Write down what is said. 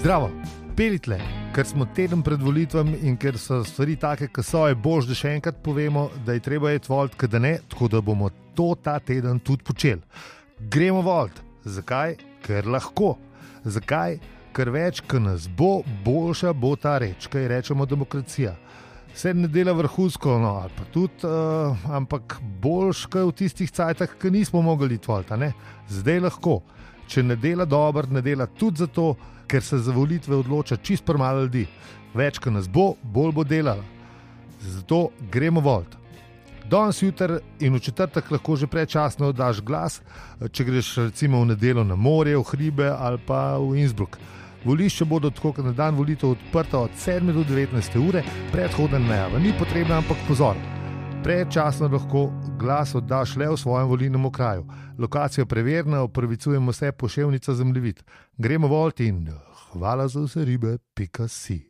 Zdravo, pelitle, ker smo teden pred volitvami in ker so stvari take, ki so, je bož, da še enkrat povemo, da je treba iti volt, da ne, tako da bomo to ta teden tudi počeli. Gremo volt. Zakaj? Ker lahko. Zakaj? Ker več, ki nas bo, boljša bo ta reč, kaj rečemo demokracija. Vse ne dela vrhunsko, no, ali pa tudi, uh, ampak boljš, kot v tistih cajtah, ki nismo mogli iti volt, zdaj lahko. Če ne dela dobro, ne dela tudi zato, ker se za volitve odloča čist premalo ljudi. Več, kot nas bo, bolj bo delala. Zato gremo volt. Danes jutr in v četrtek lahko že prečasno daš glas, če greš recimo v nedeljo na morje, v hribe ali pa v Innsbruck. Volišče bodo tako, kot na dan volitev odprta od 7 do 19 ure, predhodna najava ni potrebna, ampak pozor. Predčasno lahko glas oddaš le v svojem volilnem okraju. Lokacijo preverjena, opravicujemo se poševnica zemljevid. Gremo volt in hvala za vse ribe, pika si.